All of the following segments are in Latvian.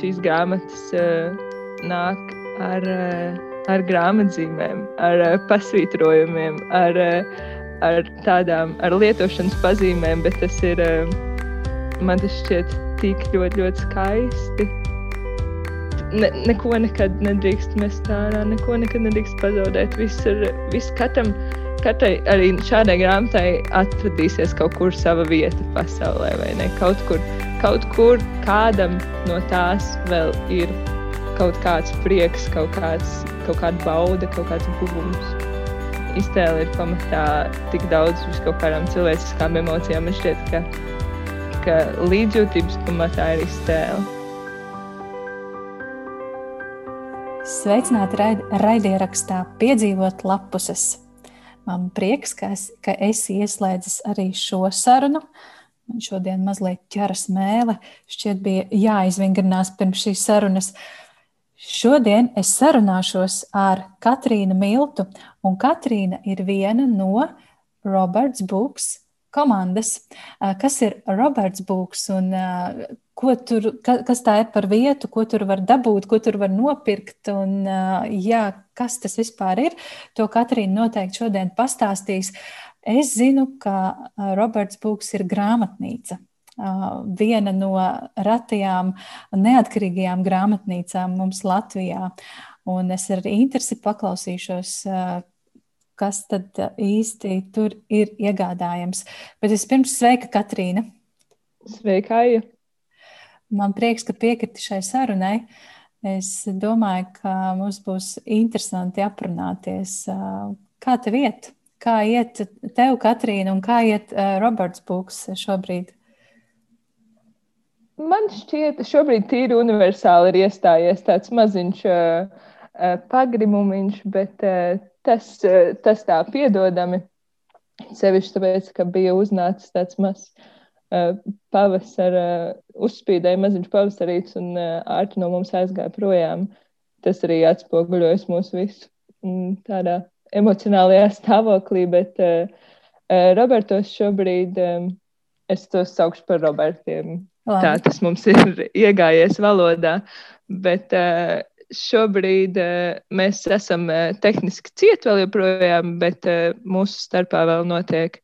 šīs grāmatas uh, nāk ar, uh, ar grāmatzīmēm, ar uh, pasvītrojumiem, ar, ar tādām ar lietošanas pazīmēm, bet tas ir man tas šķiet tik ļoti, ļoti skaisti. Ne, neko nekad nedrīkst mest ārā, neko nekad nedrīkst pazaudēt. Viss ir, viss katram, katrai arī šādai grāmatai atradīsies kaut kur sava vieta pasaulē, vai ne? Kaut kur, kaut kur kādam no tās vēl ir kaut kāds prieks, kaut, kāds, kaut kāda bauda, kaut kāds guvums. Iztēle ir pamatā tik daudz uz kaut kādām cilvēciskām emocijām. Man šķiet, ka, ka līdzjūtības pamatā ir iztēle. Sveicināti raid, raidierakstā Piedzīvot lapuses. Man prieks, ka, es, ka esi ieslēdzis arī šo sarunu. Man šodien mazliet ķeras mēle. Šķiet, bija jāizvingrinās pirms šīs sarunas. Šodien es sarunāšos ar Katrīnu Miltu, un Katrīna ir viena no Roberts Books komandas. Kas ir Roberts Books un tur, kas tā ir par vietu, ko tur var dabūt, ko tur var nopirkt un jā, kas tas vispār ir, to Katrīna noteikti šodien pastāstīs. Es zinu, ka Roberts Books ir grāmatnīca viena no retajām neatkarīgajām grāmatnīcām mums Latvijā. Un es ar interesi paklausīšos, kas tad īsti tur ir iegādājams. Bet vispirms sveika Katrīna. Sveika, Aija. Man prieks, ka piekriti šai sarunai. Es domāju, ka mums būs interesanti aprunāties. Kā tev iet? Kā iet tev, Katrīna, un kā iet Roberts Būks šobrīd? Man šķiet, šobrīd tīri universāli ir iestājies tāds maziņš uh, pagrimumiņš, bet uh, tas, uh, tas tā piedodami. Sevišķi tāpēc, ka bija uznācis tāds mazs uh, pavasara, uh, uzspīdēja maziņš pavasarīts un uh, ārti no mums aizgāja projām. Tas arī atspoguļojas mūsu visu tādā emocionālajā stāvoklī, bet uh, uh, Robertos šobrīd um, es tos saukšu par Robertiem Labi. Tā tas mums ir iegājies valodā. Bet uh, šobrīd uh, mēs esam uh, tehniski cieti vēl joprojām, bet uh, mūsu starpā vēl notiek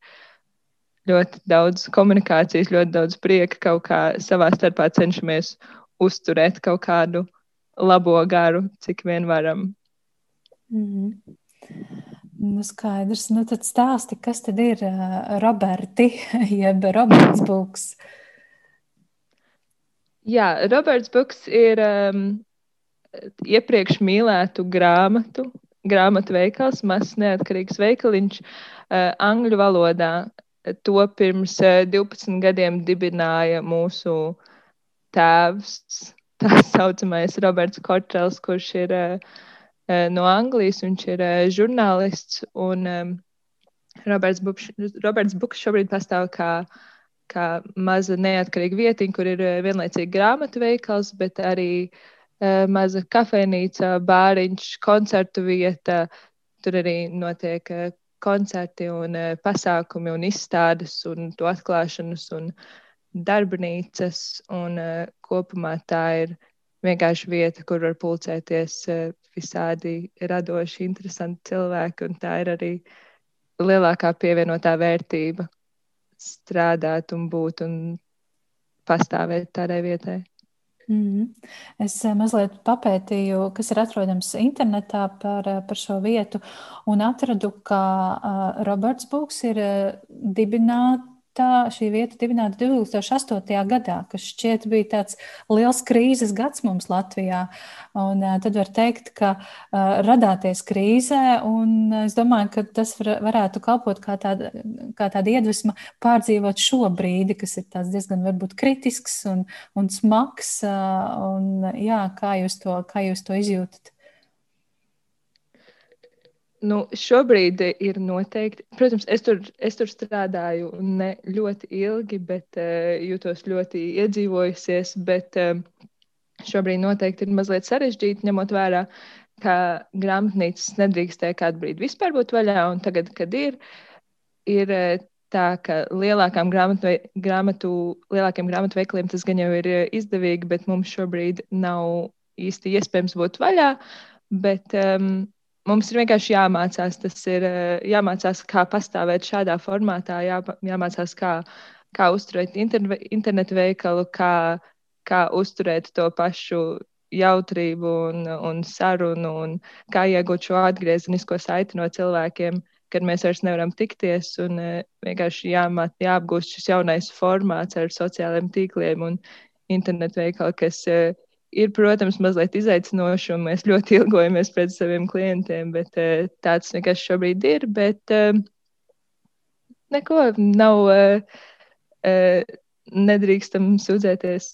ļoti daudz komunikācijas, ļoti daudz prieka. Kaut kā savā starpā cenšamies uzturēt kaut kādu labo garu, cik vien varam. Mm -hmm. Nu, skaidrs. Nu, tad stāsti, kas tad ir Roberti, jeb Roberts Būks? Jā, Roberts Buks ir um, iepriekš mīlētu grāmatu, grāmatu veikals, mazs neatkarīgs veikaliņš uh, angļu valodā. To pirms uh, 12 gadiem dibināja mūsu tēvs, tā saucamais Roberts Korčels, kurš ir uh, no Anglijas, viņš ir uh, žurnālists. Un um, Roberts Buks, Roberts Buks šobrīd pastāv kā kā maza neatkarīga vietiņa, kur ir eh, vienlaicīgi grāmatu veikals, bet arī uh, maza kafejnīca, bāriņš, koncertu vieta. Tur arī notiek uh, koncerti un uh, pasākumi un izstādes un to atklāšanas un darbnīcas. Un, uh, kopumā tā ir vienkārši vieta, kur var pulcēties uh, visādi radoši, interesanti cilvēki. Tā ir arī lielākā pievienotā vērtība strādāt un būt un pastāvēt tādai vietai. Mm -hmm. Es eh, mazliet papētīju, kas ir atrodams internetā par, eh, par šo vietu, un atradu, ka Roberts Būks ir dibināts tā šī vieta dibināta 2008. gadā, kas šķiet bija tāds liels krīzes gads mums Latvijā. Un, tad var teikt, ka radāties krīzē, un es domāju, ka tas var, varētu kalpot kā tāda, kā tāda iedvesma pārdzīvot šo brīdi, kas ir diezgan varbūt kritisks un, un smags. Un, jā, kā, jūs to, kā jūs to izjūtat? Nu, šobrīd ir noteikti, protams, es tur, es tur strādāju ne ļoti ilgi, bet uh, jūtos ļoti iedzīvojusies. Bet uh, šobrīd noteikti ir mazliet sarežģīti, ņemot vērā, ka grāmatnīcas nedrīkstēja kādu brīdi vispār būt vaļā. Un tagad, kad ir, ir uh, tā, ka lielākām grāmatu, grāmatu, lielākiem grāmatu veikaliem tas gan jau ir izdevīgi, bet mums šobrīd nav īsti iespējams būt vaļā. Bet um, mums ir vienkārši jāmācās. Tas ir jāmācās, kā pastāvēt šādā formātā, jā, jāmācās, kā, kā uzturēt internet, internetu veikalu, kā, kā uzturēt to pašu jautrību un, un sarunu, un kā iegūt šo atgriezenisko saiti no cilvēkiem, kad mēs vairs nevaram tikties. Un vienkārši jāmāt, jāapgūst šis jaunais formāts ar sociālajiem tīkliem un internetu veikalu, kas ir, protams, mazliet izaicinoši, un mēs ļoti ilgojamies pēc saviem klientiem, bet uh, tāds vienkārši šobrīd ir. Bet uh, neko nav, uh, nedrīkstam sūdzēties.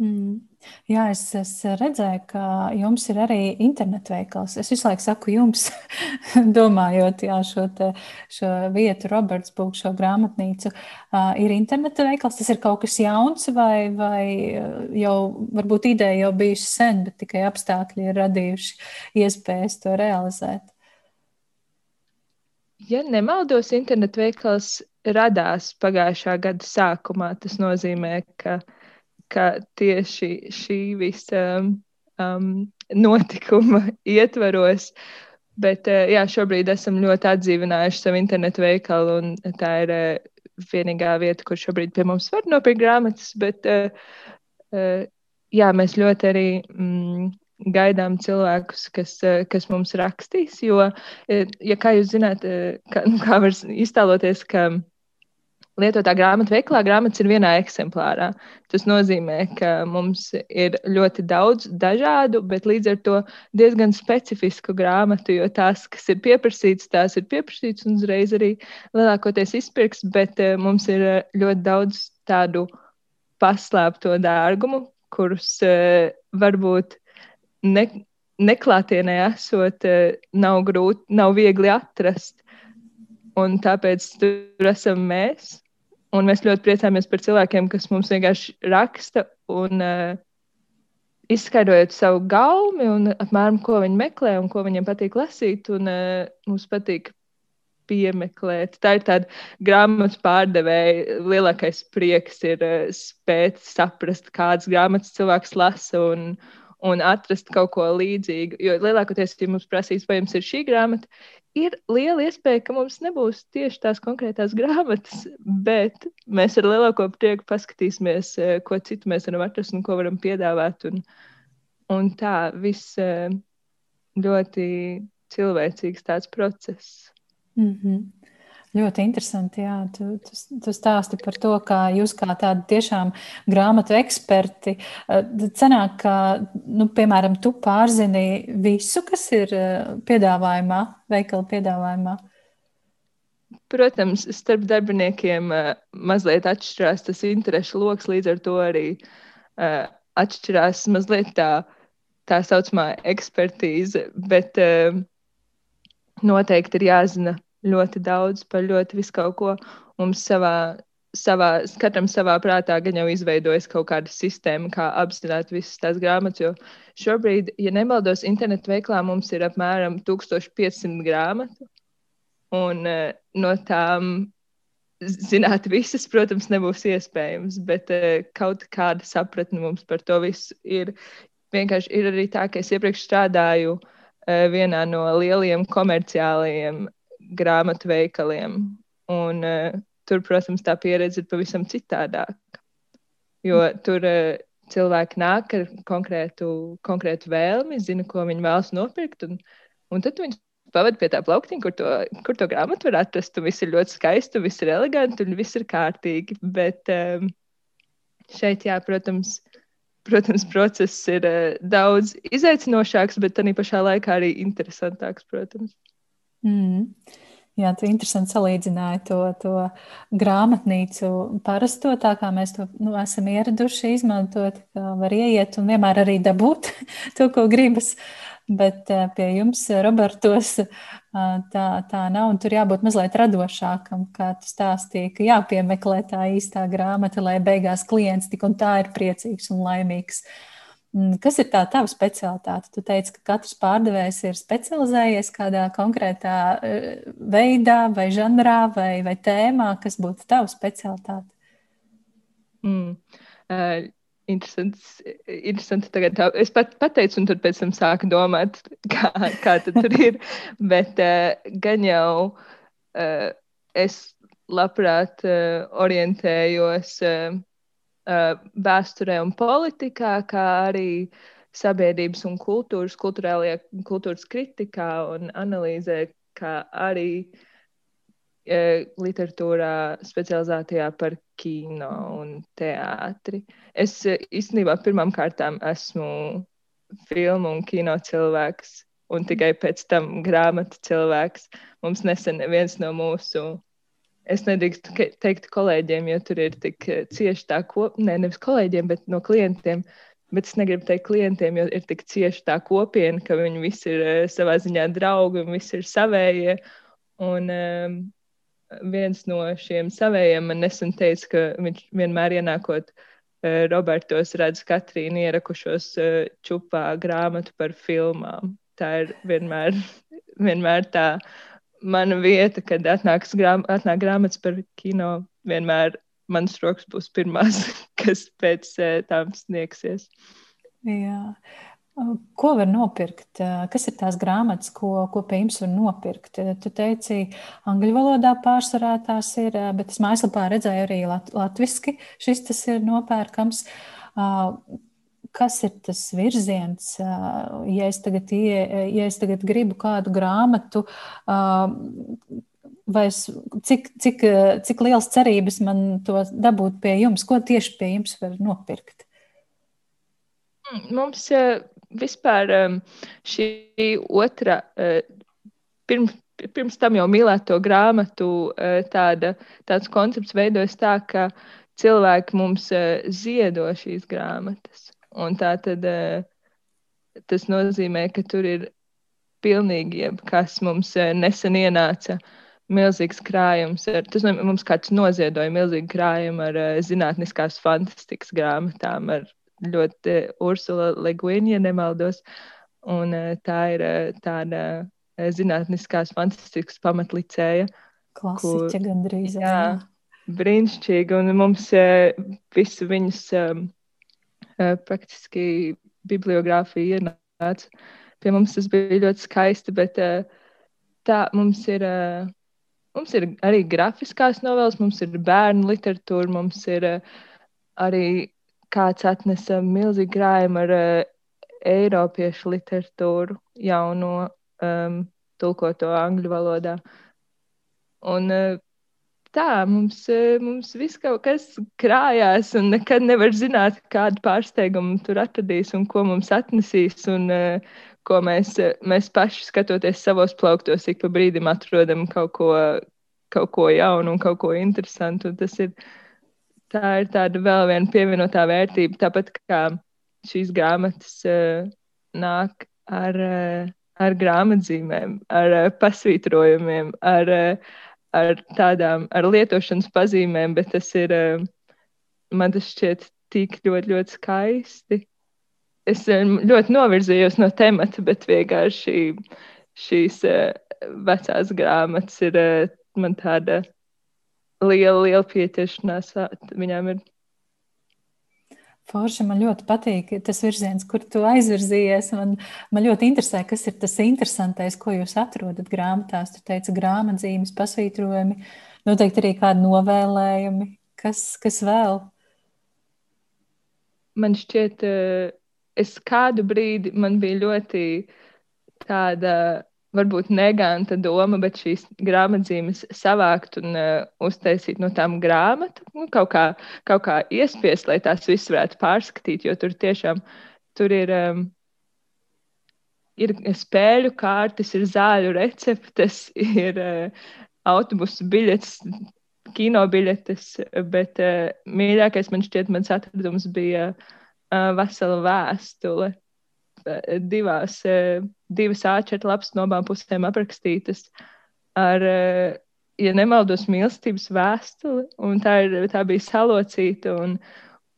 Mm. Jā, es, es redzēju, ka jums ir arī internetu veikals. Es visu laiku saku jums, domājot jā, šo, te, šo vietu, Roberts Būk, šo grāmatnīcu. Uh, ir internetu veikals, tas ir kaut kas jauns vai, vai jau varbūt ideja jau bijusi sen, bet tikai apstākļi ir radījuši iespējas to realizēt. Ja nemaldos, internetu veikals radās pagājušā gada sākumā. Tas nozīmē, ka uh, ka tieši šī visa um, notikuma ietvaros. Bet uh, jā, šobrīd esam ļoti atdzīvinājuši savu internetu veikalu, un tā ir uh, vienīgā vieta, kur šobrīd pie mums var nopirkt grāmatas. Bet uh, jā, mēs ļoti arī mm, gaidām cilvēkus, kas, kas mums rakstīs. Jo, ja kā jūs zināt, kā, nu, kā var iztēloties, ka lietotā grāmatu veiklā grāmatas ir vienā eksemplārā. Tas nozīmē, ka mums ir ļoti daudz dažādu, bet līdz ar to diezgan specifisku grāmatu, jo tās, kas ir pieprasītas, tās ir pieprasītas un uzreiz arī lielākoties izpirks, bet uh, mums ir eh, ļoti daudz tādu paslēpto dārgumu, kurus uh, varbūt ne, neklātienē esot, nav grūti, nav viegli atrast. Un tāpēc tur esam mēs. Un mēs ļoti priecājamies par cilvēkiem, kas mums vienkārši raksta un uh, izskaidrojot savu gaumi un apmēram, ko viņi meklē un ko viņiem patīk lasīt. Un, uh, mums patīk piemeklēt. Tā ir tāda grāmatas pārdevēja. Lielākais prieks ir uh, spēt saprast, kādas grāmatas cilvēks lasa un, un atrast kaut ko līdzīgu. Jo lielākoties, ja mums prasīs, vai jums ir šī grāmata, ir liela iespēja, ka mums nebūs tieši tās konkrētās grāmatas, bet mēs ar lielāko prieku paskatīsimies, eh, ko citu mēs varam atrast un ko varam piedāvāt. Un, un tā viss eh, ļoti cilvēcīgs tāds process. Mm -hmm. Ļoti interesanti. Jā. Tu, tu, tu stāsti par to, kā jūs kā tādi tiešām grāmatu eksperti. Cenāk, ka, nu, piemēram, tu pārzini visu, kas ir piedāvājumā, veikala piedāvājumā. Protams, starp darbiniekiem mazliet atšķirās tas interešu lokus, līdz ar to arī atšķirās mazliet tā, tā saucamā ekspertīze. Bet noteikti ir jāzina ļoti daudz par ļoti visu kaut ko. Mums savā, savā, katram savā prātā gan jau izveidojas kaut kāda sistēma, kā apzināt visas tās grāmatas. Jo šobrīd, ja nemaldos, internetu veiklā mums ir apmēram 1500 grāmatu. Un uh, no tām zināt visas, protams, nebūs iespējams, bet uh, kaut kāda sapratne mums par to visu ir. Vienkārši ir arī tā, ka es iepriekš strādāju uh, vienā no lielajiem komerciālajiem grāmatu veikaliem. Un, uh, tur, protams, tā pieredze ir pavisam citādāka. Jo tur uh, cilvēki nāk ar konkrētu, konkrētu vēlmi, zina, ko viņi vēlas nopirkt. Un, un tad viņi pavadīja pie tā plauktiņa, kur to, kur to grāmatu var atrast. Un viss ir ļoti skaisti, viss ir eleganti un viss ir kārtīgi. Bet um, šeit, jā, protams, protams, process ir uh, daudz izaicinošāks, bet tā pašā laikā arī interesantāks, protams. Mm. Jā, tu interesanti salīdzināji to, to grāmatnīcu parasto, tā kā mēs to nu, esam ieraduši izmantot, kā var ieiet un vienmēr arī dabūt to, ko gribas. Bet eh, pie jums, Robertos, eh, tā, tā nav, tur jābūt mazliet radošākam, kā tu stāstīji, ka jāpiemeklē tā īstā grāmata, lai beigās klients tik un tā ir priecīgs un laimīgs. Mm, kas ir tā tava specialitāte? Tu teici, ka katrs pārdevējs ir specializējies kādā konkrētā eh, veidā, vai žanrā, vai, vai tēmā. Kas būtu tava specialitāte? Mm. Uh, interesants, interesanti tagad. Es pat pateicu, un tad pēc tam sāku domāt, kā, kā tur ir. Bet uh, gan jau uh, es labprāt uh, orientējos. Uh, vēsturē un politikā, kā arī sabiedrības un kultūras, kultūras kritikā un analīzē, kā arī uh, literatūrā specializētajā par kino un teātri. Es īstenībā pirmām kārtām esmu filmu un kino cilvēks, un tikai pēc tam grāmatu cilvēks. Mums nesen viens no mūsu Es nedrīkstu teikt kolēģiem, jo tur ir tik eh, cieši tā kopiena, ne, nevis kolēģiem, bet no klientiem. Bet es negribu teikt klientiem, jo ir tik cieši tā kopiena, ka viņi visi ir uh, savā ziņā draugi un visi ir savējie. Un um, viens no šiem savējiem man nesen teica, ka viņš vienmēr ienākot uh, Robertos redz Katrīnu ierakušos čupā grāmatu par filmām. Tā ir vienmēr, vienmēr tā. Mana vieta, kad atnāks grām, atnāk grāmatas par kino, vienmēr manas rokas būs pirmās, kas pēc eh, tām sniegsies. Jā. Ko var nopirkt? Kas ir tās grāmatas, ko, ko pie jums var nopirkt? Tu teici, angļu valodā pārsvarā tās ir, bet es mājaslapā redzēju arī lat latviski. Šis tas ir nopērkams kas ir tas virziens, ja es tagad, ie, ja es tagad gribu kādu grāmatu, vai es, cik, cik, cik liels cerības man to dabūt pie jums, ko tieši pie jums var nopirkt? Mums vispār šī otra, pirms, pirms tam jau mīlēto grāmatu, tāda, tāds koncepts veidojas tā, ka cilvēki mums ziedo šīs grāmatas. Un tā tad eh, tas nozīmē, ka tur ir pilnīgi jebkas mums eh, nesen ienāca. Milzīgs krājums. Ar, tas nozīmē, mums kāds noziedoja milzīgu krājumu ar uh, zinātniskās fantastikas grāmatām, ar ļoti Ursula Leguīna, ja nemaldos. Un, uh, tā ir uh, tāda uh, zinātniskās fantastikas pamatlicēja. Klasiķa kur, gandrīz. Jā, brīnišķīgi. Un mums uh, visu viņas. Um, praktiski bibliogrāfija ienāca. Pie mums tas bija ļoti skaisti, bet eh, tā mums ir. Eh, mums ir arī grafiskās novēles, mums ir bērnu literatūra, mums ir arī kāds atnesa milzīgu krājumu ar eiropiešu literatūru, jauno um, tulkoto angļu valodā. Un uh, tā, mums, e, mums viss kaut kas krājās, un nekad nevar zināt, kādu pārsteigumu tur atradīs un ko mums atnesīs. Un, uh, ko mēs, e, mēs paši skatoties savos plauktos, ik pa brīdim atrodam kaut ko, kaut ko jaunu un kaut ko interesantu. Tas ir, tā ir tāda vēl viena pievienotā vērtība, tāpat kā šīs grāmatas uh, nāk ar, uh, ar grāmatzīmēm, ar uh, pasvītrojumiem, ar uh, ar tādām ar lietošanas pazīmēm, bet tas ir, eh, man tas šķiet tik ļoti, ļoti skaisti. Es eh, ļoti novirzījos no temata, bet vienkārši šīs eh, vecās grāmatas ir man tāda liela, liela pieķeršanās. Viņām ir Forši man ļoti patīk tas virziens, kur tu aizvirzījies. Man, man ļoti interesē, kas ir tas interesantais, ko jūs atrodat grāmatās. Tu teici, grāmatzīmes, pasvītrojumi, noteikti arī kādi novēlējumi. Kas, kas vēl? Man šķiet, eh, es kādu brīdi man bija ļoti tāda varbūt neganta doma, bet šīs grāmatzīmes savākt un uh, uztaisīt no tām grāmatu, nu, kaut, kā, kaut kā iespiest, lai tās visas varētu pārskatīt, jo tur tiešām tur ir. Um, Ir spēļu kārtas, ir zāļu receptes, ir uh, autobusu biļetes, kino biļetes, bet uh, mīļākais man šķiet, mans atradums bija uh, vesela vēstule divās, eh, divas A4 lapas no abām pusēm aprakstītas ar, eh, ja nemaldos, mīlestības vēstuli. Tā, ir, tā bija salocīta un,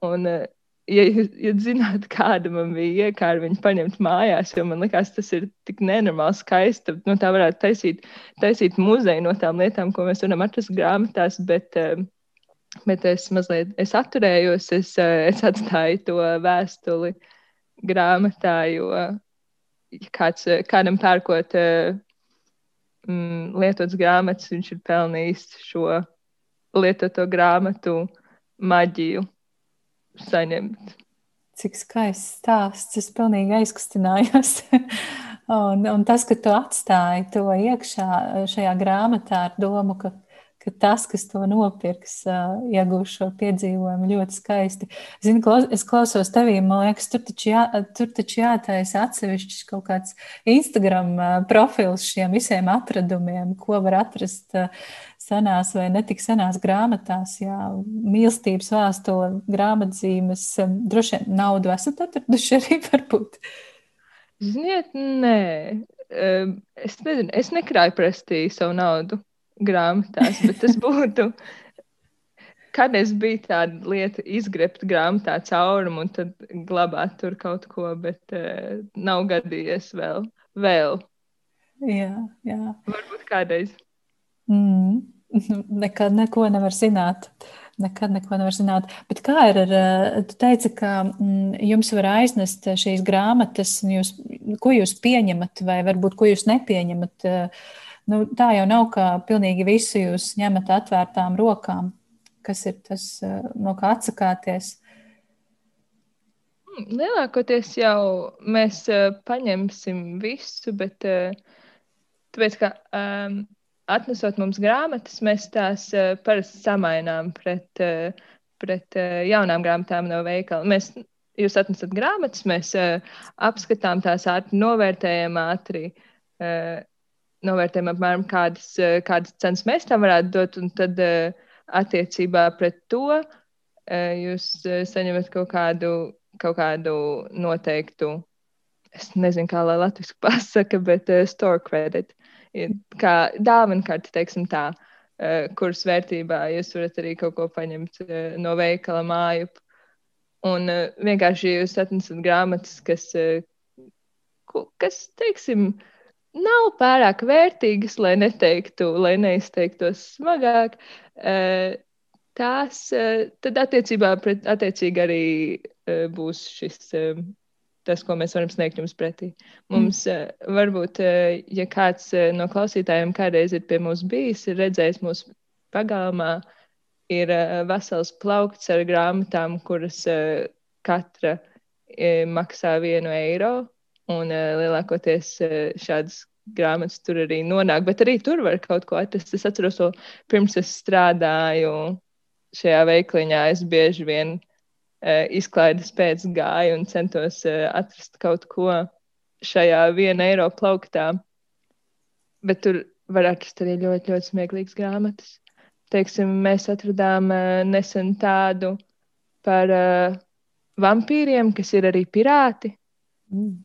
un eh, ja jūs ja zināt, kāda man bija iekārta viņu paņemt mājās, jo man liekas, tas ir tik nenormāli skaisti. Nu, tā varētu taisīt, taisīt muzeju no tām lietām, ko mēs varam atrast grāmatās, bet, eh, bet es mazliet es atturējos, es, eh, es atstāju to vēstuli grāmatā, jo kāds, kādam pērkot mm, lietotas grāmatas, viņš ir pelnījis šo lietoto grāmatu maģiju saņemt. Cik skaists stāsts. Es pilnīgi aizkustinājos. un, un tas, ka tu atstāji to iekšā šajā grāmatā ar domu, ka ka tas, kas to nopirks, iegūs šo piedzīvojumu ļoti skaisti. Zini, klaus, es klausos tevī, man liekas, tur taču, jā, tur taču jātaisa atsevišķs kaut kāds Instagram profils šiem visiem atradumiem, ko var atrast senās vai netik senās grāmatās, jā, mīlestības vēstule, grāmatzīmes, droši vien naudu esat atraduši arī varbūt. Ziniet, nē, es nezinu, es nekrāju prestī savu naudu grāmatās, bet tas būtu. Kad es biju tāda lieta, izgrebt grāmatā caurumu un tad glabāt tur kaut ko, bet uh, nav gadījies vēl. vēl. Jā, jā. Varbūt kādreiz. Mm. Nekad neko nevar zināt. Nekad neko nevar zināt. Bet kā ir ar, eh, tu teici, ka mm, jums var aiznest šīs grāmatas, jūs, ko jūs pieņemat vai varbūt ko jūs nepieņemat? Uh, Nu, tā jau nav, ka pilnīgi visu jūs ņemat atvērtām rokām. Kas ir tas, eh, no kā atsakāties? Hmm, lielākoties jau mēs uh, paņemsim visu, bet uh, tāpēc, ka um, atnesot mums grāmatas, mēs tās parasti samainām pret, pret jaunām grāmatām no veikala. Mēs, jūs atnesat grāmatas, mēs uh, apskatām tās ātri, novērtējam ātri. Uh, novērtējam apmēram kādas, eh, kādas cenas mēs tam varētu dot, un tad eh, attiecībā pret to eh, jūs saņemat kaut kādu, kaut kādu noteiktu, es nezinu, kā lai latviešu pasaka, bet store credit, kā dāvana karti, teiksim tā, kuras vērtībā jūs varat arī kaut ko paņemt no veikala māju. Un vienkārši jūs atnesat grāmatas, kas, kas teiksim, uh, nav pārāk vērtīgas, lai neteiktu, lai neizteiktos smagāk. Eh, tās eh, tad attiecībā pret attiecīgi arī eh, būs šis, tas, ko mēs varam sniegt jums pretī. Mums mm. varbūt, ja kāds no klausītājiem kādreiz ir pie mums bijis, ir redzējis mūsu pagalmā, ir vesels plaukts ar grāmatām, kuras katra maksā vienu eiro. Un uh, lielākoties uh, šādas grāmatas tur arī nonāk, bet arī tur var kaut ko atrast. Es atceros, to pirms es strādāju šajā veikliņā, es bieži vien uh, izklaides pēc gāju un centos uh, atrast kaut ko šajā viena eiro plauktā. Bet tur var atrast arī ļoti, ļoti smieklīgas grāmatas. Teiksim, mēs atradām uh, nesen tādu par uh, vampīriem, kas ir arī pirāti. Mm.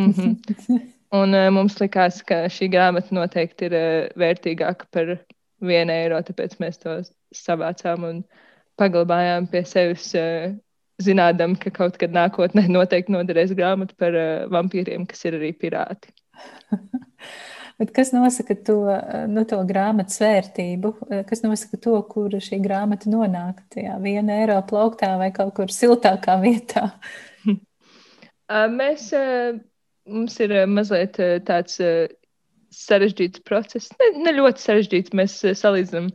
Mm -hmm. Un uh, mums likās, ka šī grāmata noteikti ir uh, vērtīgāka par vienu eiro, tāpēc mēs to savācām un paglabājām pie sevis, uh, zinādam, ka kaut kad nākotnē noteikti noderēs grāmata par uh, vampīriem, kas ir arī pirāti. Bet kas nosaka to, nu, to grāmatas vērtību? Kas nosaka to, kur šī grāmata nonāk? Tajā viena eiro plauktā vai kaut kur siltākā vietā? Mēs mums ir eh, mazliet eh, tāds eh, sarežģīts process. Ne, ne ļoti sarežģīts. Mēs salīdzinām,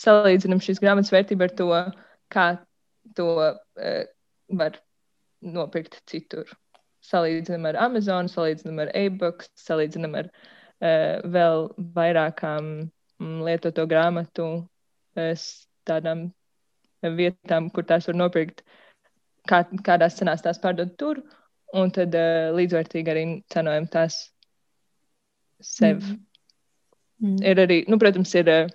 salīdzinām šīs grāmatas vērtību ar to, kā to var nopirkt citur. Salīdzinām ar Amazon, salīdzinām ar e-books, salīdzinām ar vēl vairākām mm, lietoto grāmatu tādām vietām, kur tās var nopirkt, kā, kādās cenās tās pārdot tur. Uh, un tad uh, līdzvērtīgi arī cenojam tās sev. Mm. Mm. Ir arī, nu, protams, ir, eh,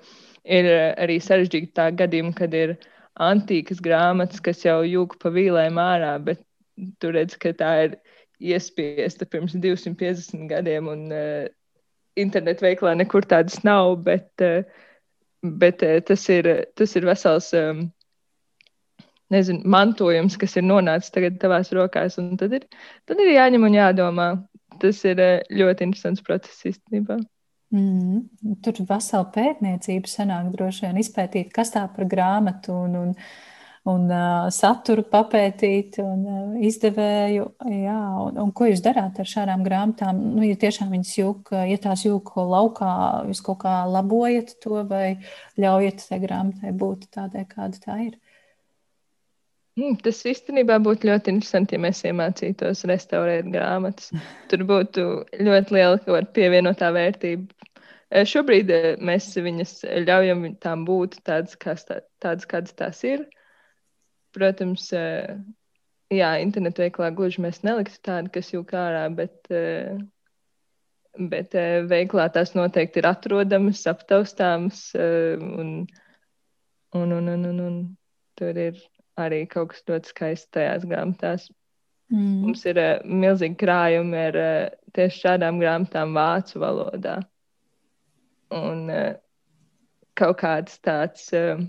ir arī sarežģīti tā gadījumi, kad ir antīkas grāmatas, kas jau jūg pa vīlēm ārā, bet tu redz, ka tā ir iespiesta pirms 250 gadiem, un uh, internetu veiklā nekur tādas nav, bet, uh, bet uh, tas, ir, tas ir vesels. Um, nezinu, mantojums, kas ir nonācis tagad tavās rokās. Tad ir, tad ir jāņem un jādomā. Tas ir ļoti interesants process īstenībā. Mm, tur vesela pētniecība sanāk droši vien izpētīt, kas tā par grāmatu un, un, un uh, saturu papētīt un uh, izdevēju. Jā, un, un ko jūs darāt ar šādām grāmatām? Nu, ja tiešām viņas jūk, ja tās jūk laukā, jūs kaut kā labojat to vai ļaujat tai grāmatai būt tādai, kāda tā ir? Mm, tas īstenībā būtu ļoti interesanti, ja mēs iemācītos restaurēt grāmatas. Tur būtu ļoti liela pievienotā vērtība. Šobrīd mēs viņas ļaujam tām būt tādas, tādas kādas tās ir. Protams, jā, internetu veiklā gluži mēs neliktu tādu, kas jūk ārā, bet, bet veiklā tās noteikti ir atrodamas, aptaustāmas un, un, un, un, un, un tur ir arī kaut kas ļoti skaists tajās grāmatās. Mm. Mums ir uh, milzīgi krājumi ar uh, tieši šādām grāmatām vācu valodā. Un uh, kaut kāds tāds uh,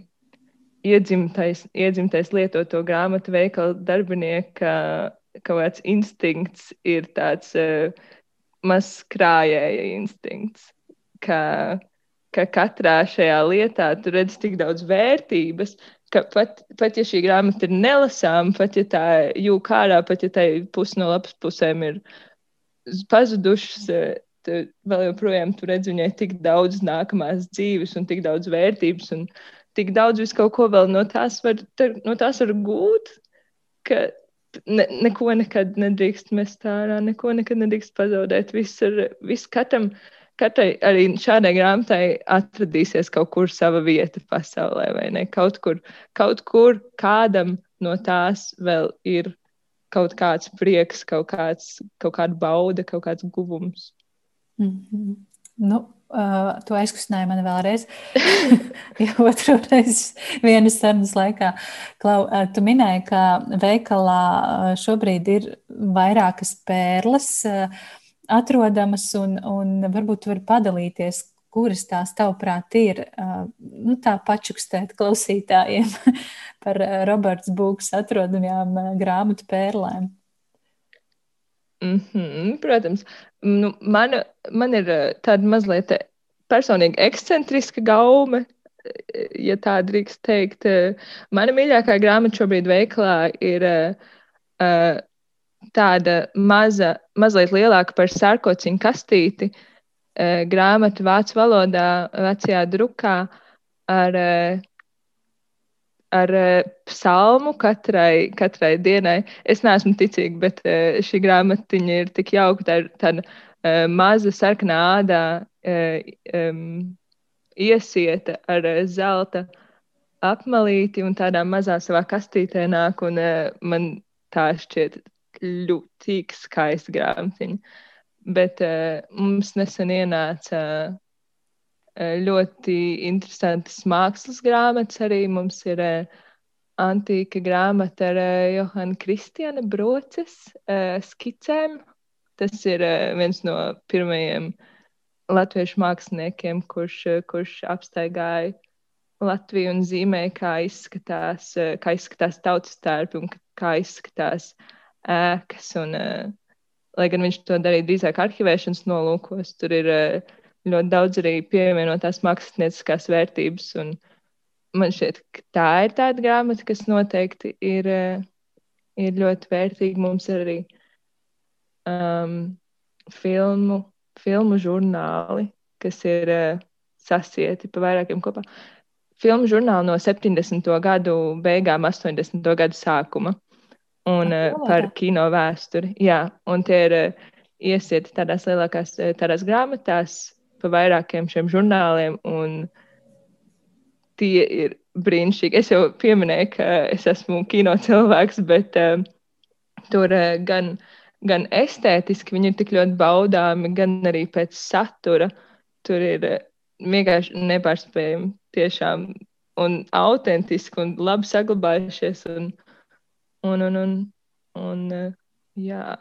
iedzimtais, iedzimtais lietoto grāmatu veikalu darbinieka kaut kāds instinkts ir tāds uh, mazs krājēja instinkts, ka, ka katrā šajā lietā tu redz tik daudz vērtības, ka pat, pat ja šī grāmata ir nelasāma, pat ja tā jūka ārā, pat ja tai pusi no lapas pusēm ir pazudušas, tad vēl joprojām tu redz viņai tik daudz nākamās dzīves un tik daudz vērtības un tik daudz visu kaut ko vēl no tās var, no tās var gūt, ka ne, neko nekad nedrīkst mest ārā, neko nekad nedrīkst pazaudēt. Viss ir, viss katram, katrai arī šādai grāmatai atradīsies kaut kur sava vieta pasaulē, vai ne? Kaut kur, kaut kur kādam no tās vēl ir kaut kāds prieks, kaut, kāds, kaut kāda bauda, kaut kāds guvums. Mm -hmm. Nu, Uh, tu aizkustināji mani vēlreiz, jau otru reizi vienas sarunas laikā. Klau, uh, tu minēji, ka veikalā šobrīd ir vairākas pērles uh, atrodamas, un, un varbūt tu vari padalīties, kuras tās tavuprāt ir, uh, nu, tā pačukstēt klausītājiem par uh, Roberts Būks atrodamajām grāmatu pērlēm. Mm -hmm, protams, nu, man, man ir tāda mazliet personīgi ekscentriska gaume, ja tā drīkst teikt. Mana mīļākā grāmata šobrīd veiklā ir uh, tāda maza, mazliet lielāka par sārkociņu kastīti uh, grāmata vācu valodā, vecajā drukā ar uh, ar uh, psalmu katrai, katrai dienai. Es neesmu ticīga, bet uh, šī grāmatiņa ir tik jauka. Tā ir tāda uh, maza sarkanā ādā uh, um, iesieta ar uh, zelta apmalīti un tādā mazā savā kastītē nāk. Un, uh, man tā šķiet ļoti skaista grāmatiņa. Bet uh, mums nesen ienāca. Uh, ļoti interesantas mākslas grāmatas. Arī mums ir uh, antīka grāmata ar uh, Johana Kristiāna Broces uh, skicēm. Tas ir uh, viens no pirmajiem latviešu māksliniekiem, kurš, uh, kurš apstaigāja Latviju un zīmēja, kā izskatās, uh, kā izskatās tautas tērpi un kā izskatās ēkas. Un, lai gan viņš to darīja drīzāk arhivēšanas nolūkos, tur ir ļoti daudz arī pievienotās mākslinieckās vērtības. Man šķiet, ka tā ir tāda grāmata, kas noteikti ir, ir ļoti vērtīga. Mums ir arī um, filmu, filmu žurnāli, kas ir uh, sasieti pa vairākiem kopā. Filmu žurnāli no 70. gadu beigām, 80. gadu sākuma un uh, par kino vēsturi. Jā, un tie ir uh, iesieti tādās lielākās tādās grāmatās, pa vairākiem šiem žurnāliem, un tie ir brīnišķīgi. Es jau pieminēju, ka es esmu kino cilvēks, bet uh, tur uh, gan, gan estētiski viņi ir tik ļoti baudāmi, gan arī pēc satura. Tur ir uh, vienkārši nepārspējami tiešām un autentiski un labi saglabājušies. Un, un, un, un, un, uh, jā,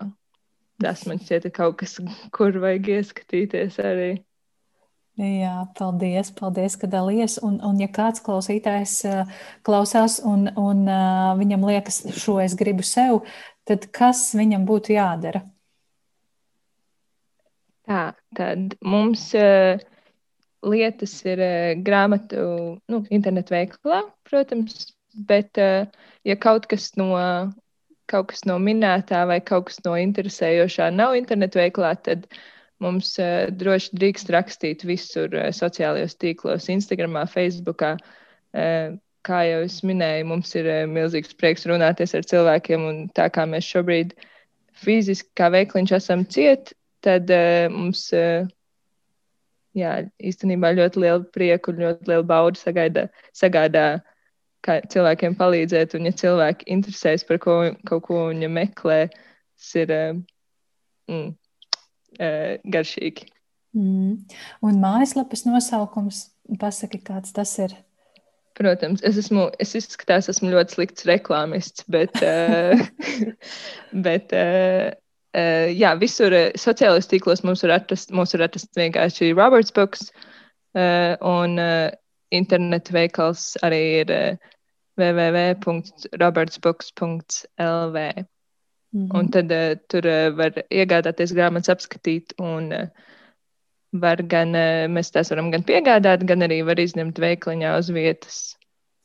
tas man šķiet kaut kas, kur vajag ieskatīties arī. Jā, paldies, paldies, ka dalījies. Un, un ja kāds klausītājs klausās un, un viņam liekas, šo es gribu sev, tad kas viņam būtu jādara? Tā, tad mums uh, lietas ir uh, grāmatu, nu, internetu veikalā, protams, bet uh, ja kaut kas no. Kaut kas no minētā vai kaut kas no interesējošā nav internetu veiklā, tad Mums uh, droši drīkst rakstīt visur uh, sociālajos tīklos, Instagram, Facebook. Kā jau es minēju, mums ir milzīgs prieks runāties ar cilvēkiem, un tā kā mēs šobrīd fiziski, kā veikliņš, esam cieti, tad mums jā, īstenībā ļoti liela prieka un ļoti liela bauda sagaidā, sagādā kā cilvēkiem palīdzēt. Un, ja cilvēki interesēs par ko, kaut ko viņa meklē, tas ir. Mm, uh, garšīgi. Mm. Un mājaslapas nosaukums, pasaki, kāds tas ir? Protams, es esmu, es izskatās, esmu ļoti slikts reklāmists, bet, uh, bet jā, visur sociālajos tīklos mums var atrast, mums var atrast vienkārši Roberts Books, un internetu veikals arī ir uh, www.robertsbooks.lv. Mm -hmm. Un tad uh, tur uh, var iegādāties grāmatas, apskatīt, un uh, var gan, uh, mēs tās varam gan piegādāt, gan arī var izņemt veikliņā uz vietas.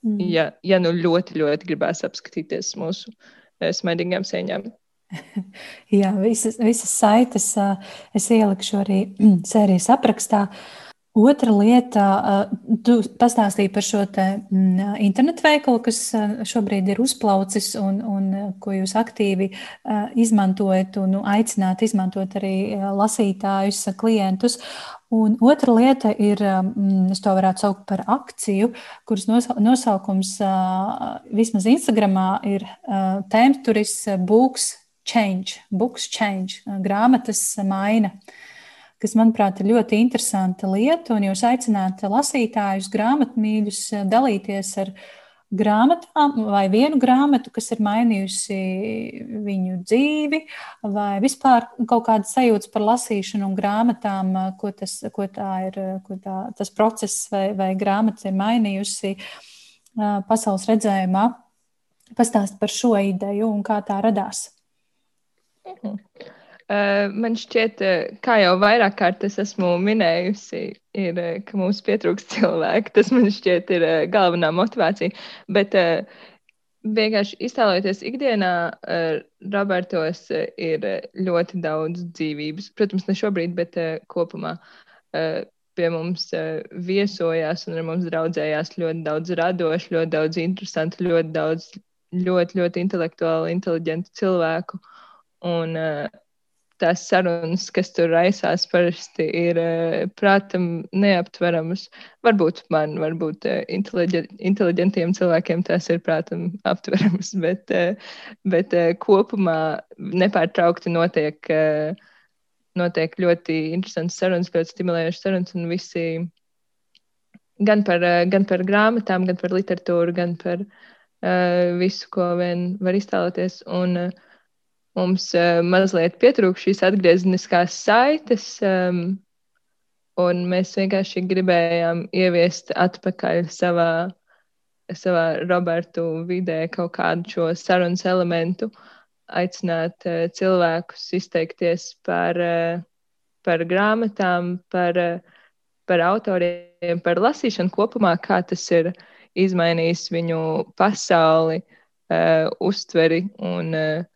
Mm -hmm. ja, ja nu ļoti, ļoti gribēs apskatīties mūsu uh, smaidīgām sēņām. Jā, visas, visas saites uh, es ielikšu arī sērijas aprakstā. Uh, Otra lieta, tu pastāstīji par šo mm, internetu veikalu, kas šobrīd ir uzplaucis un, un ko jūs aktīvi izmantojat un aicināt izmantot arī lasītājus, klientus. Un otra lieta ir, mm, es to varētu saukt par akciju, kuras nosaukums vismaz Instagramā ir tēmturis Books Change, Books Change, grāmatas maina. Uh, kas, manuprāt, ir ļoti interesanta lieta. Un jūs aicināt lasītājus, grāmatmīļus dalīties ar grāmatām vai vienu grāmatu, kas ir mainījusi viņu dzīvi, vai vispār kaut kādas sajūtas par lasīšanu un grāmatām, ko tas, ko ir, ko tā, tas process vai, vai grāmata ir mainījusi pasaules redzējumā. Pastāst par šo ideju un kā tā radās. Mhm. Uh, man šķiet, uh, kā jau vairāk kārt es esmu minējusi, ir, uh, ka mums pietrūkst cilvēku. Tas man šķiet ir galvenā motivācija. Bet vienkārši iztēloties ikdienā, Robertos ir ļoti daudz dzīvības. Protams, ne šobrīd, bet kopumā pie mums viesojās un ar mums draudzējās ļoti daudz radošu, ļoti daudz interesantu, ļoti daudz ļoti, ļoti intelektuāli, inteliģentu cilvēku. Un, uh, tās sarunas, kas tur raisās, parasti ir eh, prātam neaptveramas. Varbūt man, varbūt eh, inteliģentiem cilvēkiem tas ir prātam aptveramas, bet, eh, bet kopumā nepārtraukti notiek, notiek ļoti interesants sarunas, ļoti stimulējošas sarunas un visi gan par, gan par grāmatām, gan par literatūru, gan par uh, visu, ko vien var iztēloties. Un, uh, mums uh, mazliet pietrūka šīs atgriezeniskās saites, um, un mēs vienkārši gribējām ieviest atpakaļ savā, savā Robertu vidē kaut kādu šo sarunas elementu, aicināt uh, cilvēkus izteikties par, uh, par grāmatām, par, uh, par autoriem, par lasīšanu kopumā, kā tas ir izmainījis viņu pasauli, uh, uztveri un uh,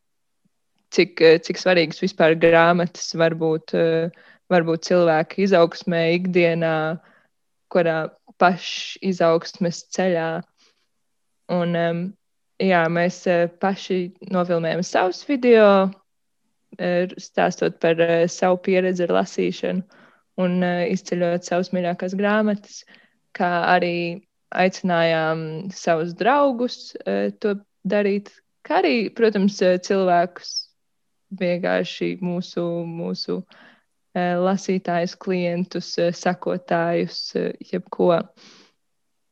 cik, eh, cik svarīgas vispār grāmatas var būt, eh, var būt cilvēka izaugsmē, ikdienā, kurā pašizaugsmes ceļā. Un, jā, mēs eh, paši nofilmējam savus video, stāstot par savu pieredzi ar lasīšanu un izceļot savus mīļākās grāmatas, kā arī aicinājām savus draugus to darīt, kā arī, protams, cilvēkus vienkārši mūsu, mūsu uh, lasītājus, klientus, uh, sakotājus, uh, jebko.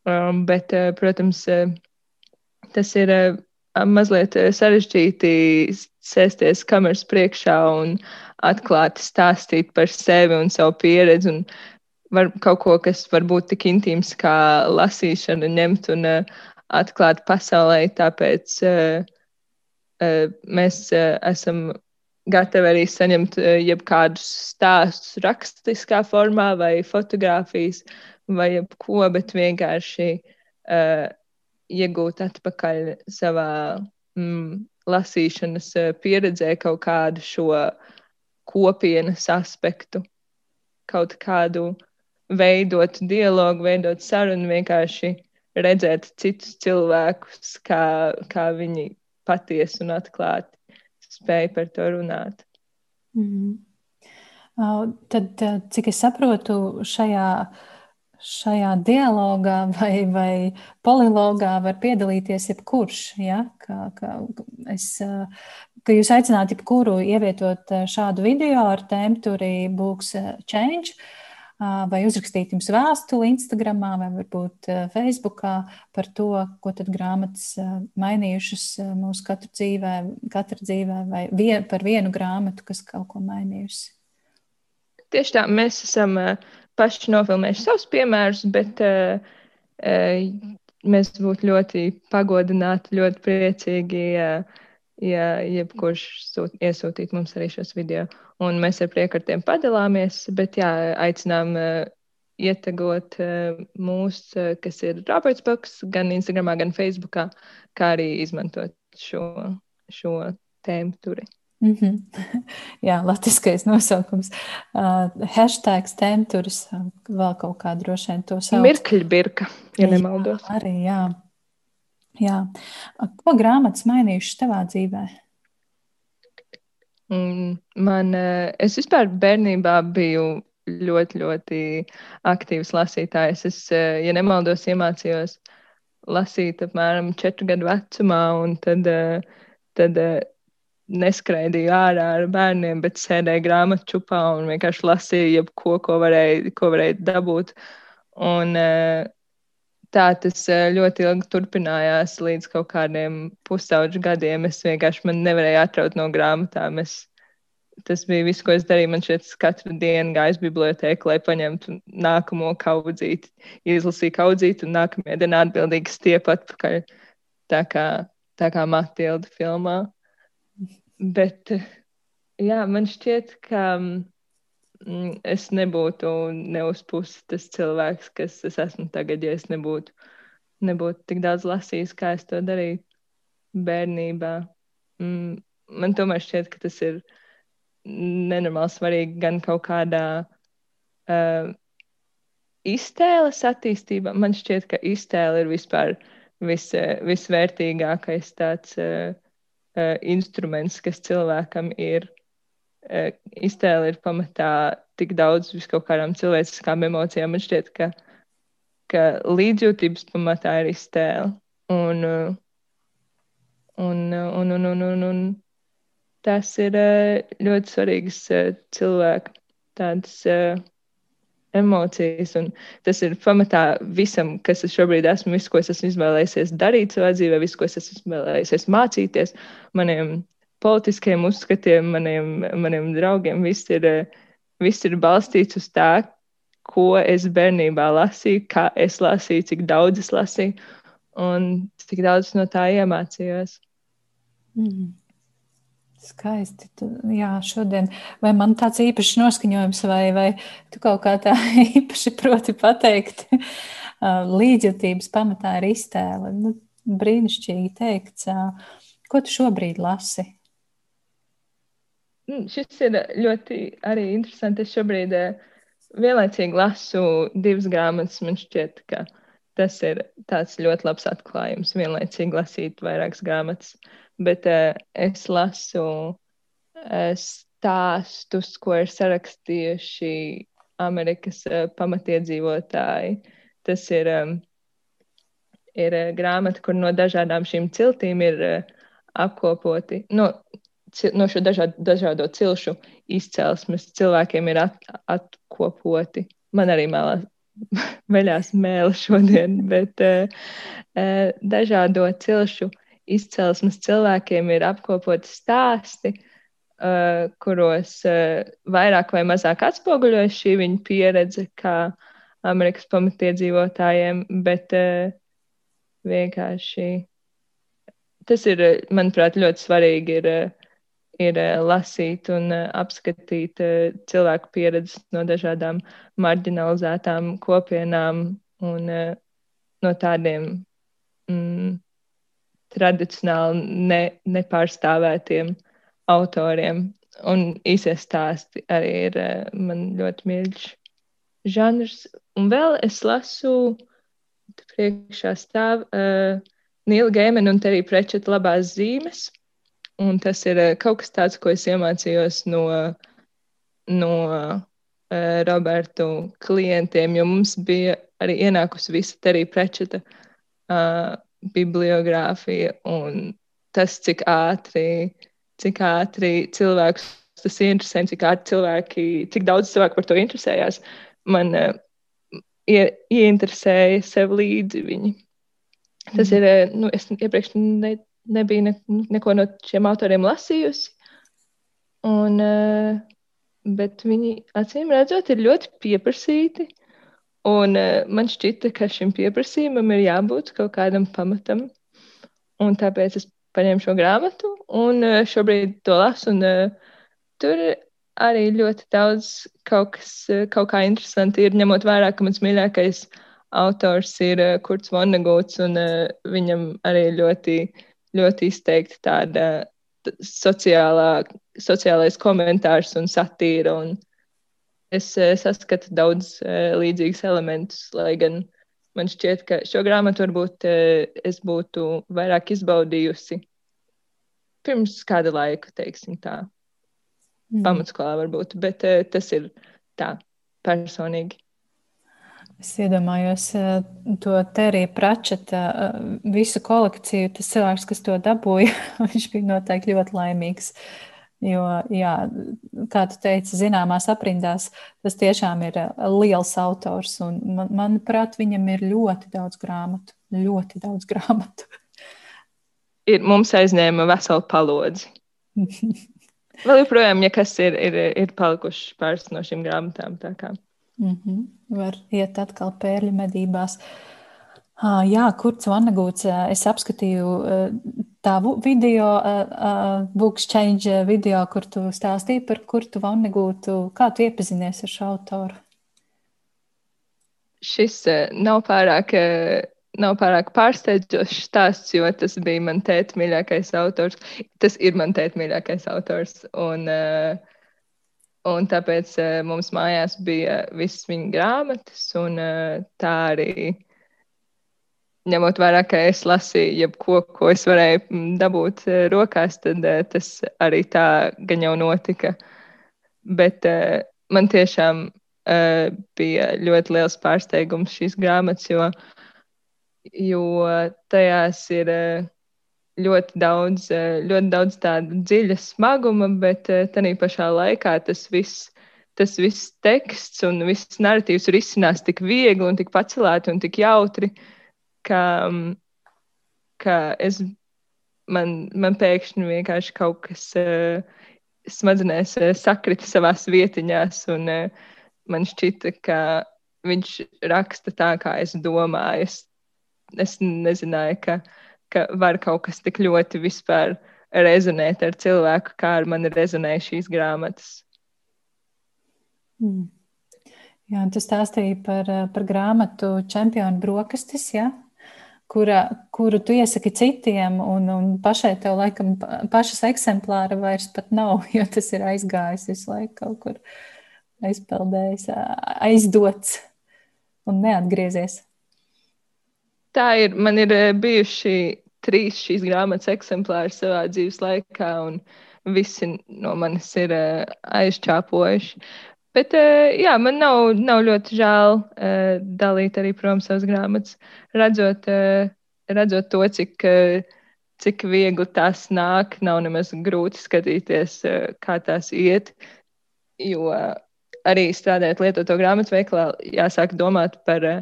Um, bet, protams, tas ir mazliet sarežģīti sēsties kameras priekšā un atklāti stāstīt par sevi un savu pieredzi. Un var, kaut ko, kas var būt tik intīms kā lasīšana, ņemt un atklāt pasaulē. Tāpēc mēs esam gatavi arī saņemt uh, jebkādus stāstus rakstiskā formā vai fotografijas vai jebko, bet vienkārši uh, iegūt atpakaļ savā mm, lasīšanas pieredzē kaut kādu šo kopienas aspektu, kaut kādu veidot dialogu, veidot sarunu, vienkārši redzēt citus cilvēkus, kā, kā viņi patiesi un atklāti spēj par to runāt. Mm -hmm. Tad, cik es saprotu, šajā, šajā dialogā vai, vai polilogā var piedalīties jebkurš. Ja? Kā, kā es, ka jūs aicināt jebkuru ievietot šādu video ar tēmu, turī būs change vai uzrakstīt jums vēstuli Instagram vai varbūt Facebookā par to, ko tad grāmatas mainījušas mūsu katru dzīvē, katra dzīvē, vai vien, par vienu grāmatu, kas kaut ko mainījusi. Tieši tā, mēs esam paši nofilmējuši savus piemērus, bet mēs būtu ļoti pagodināti, ļoti priecīgi, uh, ja jebkurš sūt, iesūtītu mums arī šos video un mēs ar prieku ar tiem padalāmies. Bet jā, aicinām uh, ietegot uh, mūs, uh, kas ir Roberts Boks, gan Instagram, gan Facebook, kā arī izmantot šo, šo tēmu turi. Mm -hmm. Jā, latviskais nosaukums. Uh, hashtags temturis, vēl kaut kā droši vien to sauc. Mirkļbirka, ja nemaldos. Jā, arī, jā. jā. Ko grāmatas mainījušas tavā dzīvē? Man, eh, es vispār bērnībā biju ļoti, ļoti aktīvs lasītājs. Es, eh, ja nemaldos, iemācījos lasīt apmēram četru gadu vecumā, un tad, eh, tad neskraidīju ārā ar bērniem, bet sēdēju grāmatu čupā un vienkārši lasīju jebko, ko varēju, ko varēju dabūt. Un, tā tas ļoti ilgi turpinājās līdz kaut kādiem pusauģu gadiem. Es vienkārši nevarēju atraut no grāmatām. Es, tas bija viss, ko es darīju. Man šeit katru dienu gāju uz bibliotēku, lai paņemtu nākamo kaudzīti, izlasīju kaudzīti un nākamajā dienā atbildīgi stiepu atpakaļ. Tā kā, tā kā Matilda filmā. Bet jā, man šķiet, ka Mm, es nebūtu ne uz pusi tas cilvēks, kas es esmu tagad, ja es nebūtu, nebūtu tik daudz lasījis, kā es to darīju bērnībā. Mm, man tomēr šķiet, ka tas ir nenormāli svarīgi gan kaut kādā uh, iztēles attīstībā. Man šķiet, ka iztēle ir vispār vis, visvērtīgākais tāds uh, uh, instruments, kas cilvēkam ir iztēle ir pamatā tik daudz kaut kādām cilvēciskām emocijām. Man šķiet, ka, ka līdzjūtības pamatā ir iztēle. Un, un, un, un, un, un, un tas ir ļoti svarīgs cilvēku tādas emocijas. Un tas ir pamatā visam, kas es šobrīd esmu, visu, ko es esmu izvēlējies darīt savā dzīvē, visu, ko es esmu izvēlējies mācīties, maniem politiskiem uzskatiem, maniem, maniem draugiem, viss ir, viss ir balstīts uz tā, ko es bērnībā lasīju, kā es lasīju, cik daudz es lasīju un cik daudz no tā iemācījos. Mm. Skaisti. Tu, jā, šodien. Vai man tāds īpašs noskaņojums, vai, vai tu kaut kā tā īpaši proti pateikt, līdzjūtības pamatā ir iztēle? Nu, brīnišķīgi teikts. Ko tu šobrīd lasi? Mm, šis ir ļoti arī interesanti. Es šobrīd eh, vienlaicīgi lasu divas grāmatas. Man šķiet, ka tas ir tāds ļoti labs atklājums. Vienlaicīgi lasīt vairākas grāmatas. Bet uh, es lasu uh, stāstus, ko ir sarakstījuši Amerikas pamatiedzīvotāji. Tas ir, ir grāmata, kur no dažādām šīm ciltīm ir apkopoti. No, no šo dažādo, dažādo cilšu izcelsmes cilvēkiem ir at, atkopoti. Man arī mēlās, veļās mēle šodien, bet uh, uh, dažādo cilšu izcelsmes cilvēkiem ir apkopoti stāsti, uh, kuros uh, vairāk vai mazāk atspoguļojas šī viņa pieredze, kā uh, Amerikas pamatiedzīvotājiem, bet uh, vienkārši tas ir, manuprāt, ļoti svarīgi ir, ir lasīt un apskatīt cilvēku pieredzes no dažādām marginalizētām kopienām un no tādiem mm, tradicionāli ne, nepārstāvētiem autoriem. Un īsie stāsti arī ir man ļoti mīļš žanrs. Un vēl es lasu, priekšā stāv uh, Nīla Geimena un Terija Prečeta labās zīmes. Un tas ir uh, kaut kas tāds, ko es iemācījos no, no uh, Robertu klientiem, jo mums bija arī ienākusi visa Terija Prečeta uh, bibliogrāfija un tas, cik ātri, cik ātri cilvēkus tas interesē, cik ātri cilvēki, cik daudz cilvēku par to interesējās. Man uh, ie, ieinteresēja sev līdzi viņi. Tas mm. ir, eh, nu, es iepriekš ne, nebiju ne, neko no šiem autoriem lasījusi. Un, uh, bet viņi, acīm redzot, ir ļoti pieprasīti. Un uh, man šķita, ka šim pieprasījumam ir jābūt kaut kādam pamatam. Un tāpēc es paņēmu šo grāmatu un uh, šobrīd to lasu. Un, uh, tur arī ļoti daudz kaut kas, kaut kā interesanti ir, ņemot vērā, ka mans mīļākais autors ir uh, Kurts Vonneguts, un uh, viņam arī ļoti, ļoti izteikti tāda sociālā, sociālais komentārs un satīra. Un es uh, saskatu daudz uh, līdzīgus elementus, lai gan man šķiet, ka šo grāmatu varbūt uh, es būtu vairāk izbaudījusi pirms kāda laika, teiksim tā mm. pamatskolā varbūt, bet tas ir tā personīgi. Es iedomājos uh, to Terija Pračeta uh, visu kolekciju. Tas cilvēks, kas to dabūja, viņš bija noteikti ļoti laimīgs. Jo, jā, kā tu teici, zināmās aprindās, tas tiešām ir liels autors. Man, manuprāt, viņam ir ļoti daudz grāmatu. Ļoti daudz grāmatu. Ir, mums aizņēma veselu palodzi. Vēl joprojām, ja kas ir, ir, ir palikuši pāris no šīm grāmatām. Mm -hmm. Var iet atkal pērļu medībās. Jā, Kurts Vanagūts, es apskatīju tavu video, Books Change video, kur tu stāstīji par Kurtu Vanagūtu. Kā tu iepazinies ar šo autoru? Šis nav pārāk nav pārāk pārsteidzošs stāsts, jo tas bija mans tēta mīļākais autors. Tas ir mans tēta mīļākais autors. Un, uh, un tāpēc uh, mums mājās bija visas viņa grāmatas, un uh, tā arī. Ņemot vērā, ka es lasīju jebko, ko es varēju mm, dabūt uh, rokās, tad uh, tas arī tā gan jau notika. Bet uh, man tiešām uh, bija ļoti liels pārsteigums šīs grāmatas, jo uh, jo tajās ir eh, ļoti daudz, eh, ļoti daudz tāda dziļa smaguma, bet eh, tādā pašā laikā tas viss. Tas viss teksts un viss narratīvs ir izcinās tik viegli un tik pacelēti un tik jautri, ka, mm, ka es, man, man pēkšņi vienkārši kaut kas uh, smadzenēs sakrita savās vietiņās, un man šķita, ka viņš raksta tā, kā es domāju. Es es nezināju, ka, ka var kaut kas tik ļoti vispār rezonēt ar cilvēku, kā ar mani rezonē šīs grāmatas. Mm. Jā, tu stāstīji par, par grāmatu Čempionu brokastis, ja? Kura, kuru tu iesaki citiem, un, un pašai tev laikam pašas eksemplāra vairs pat nav, jo tas ir aizgājis visu laiku kaut kur aizpeldējis, aizdots un neatgriezies. Tā ir. Man ir eh, bijuši trīs šīs grāmatas eksemplāri savā dzīves laikā, un visi no manis ir uh, aizčāpojuši. Bet, uh, jā, man nav, nav ļoti žēl uh, dalīt arī prom savas grāmatas, redzot, uh, redzot to, cik, uh, cik viegli tās nāk. Nav nemaz grūti skatīties, uh, kā tās iet. Jo uh, arī strādājot lietoto grāmatu veikalā, jāsāk domāt par uh,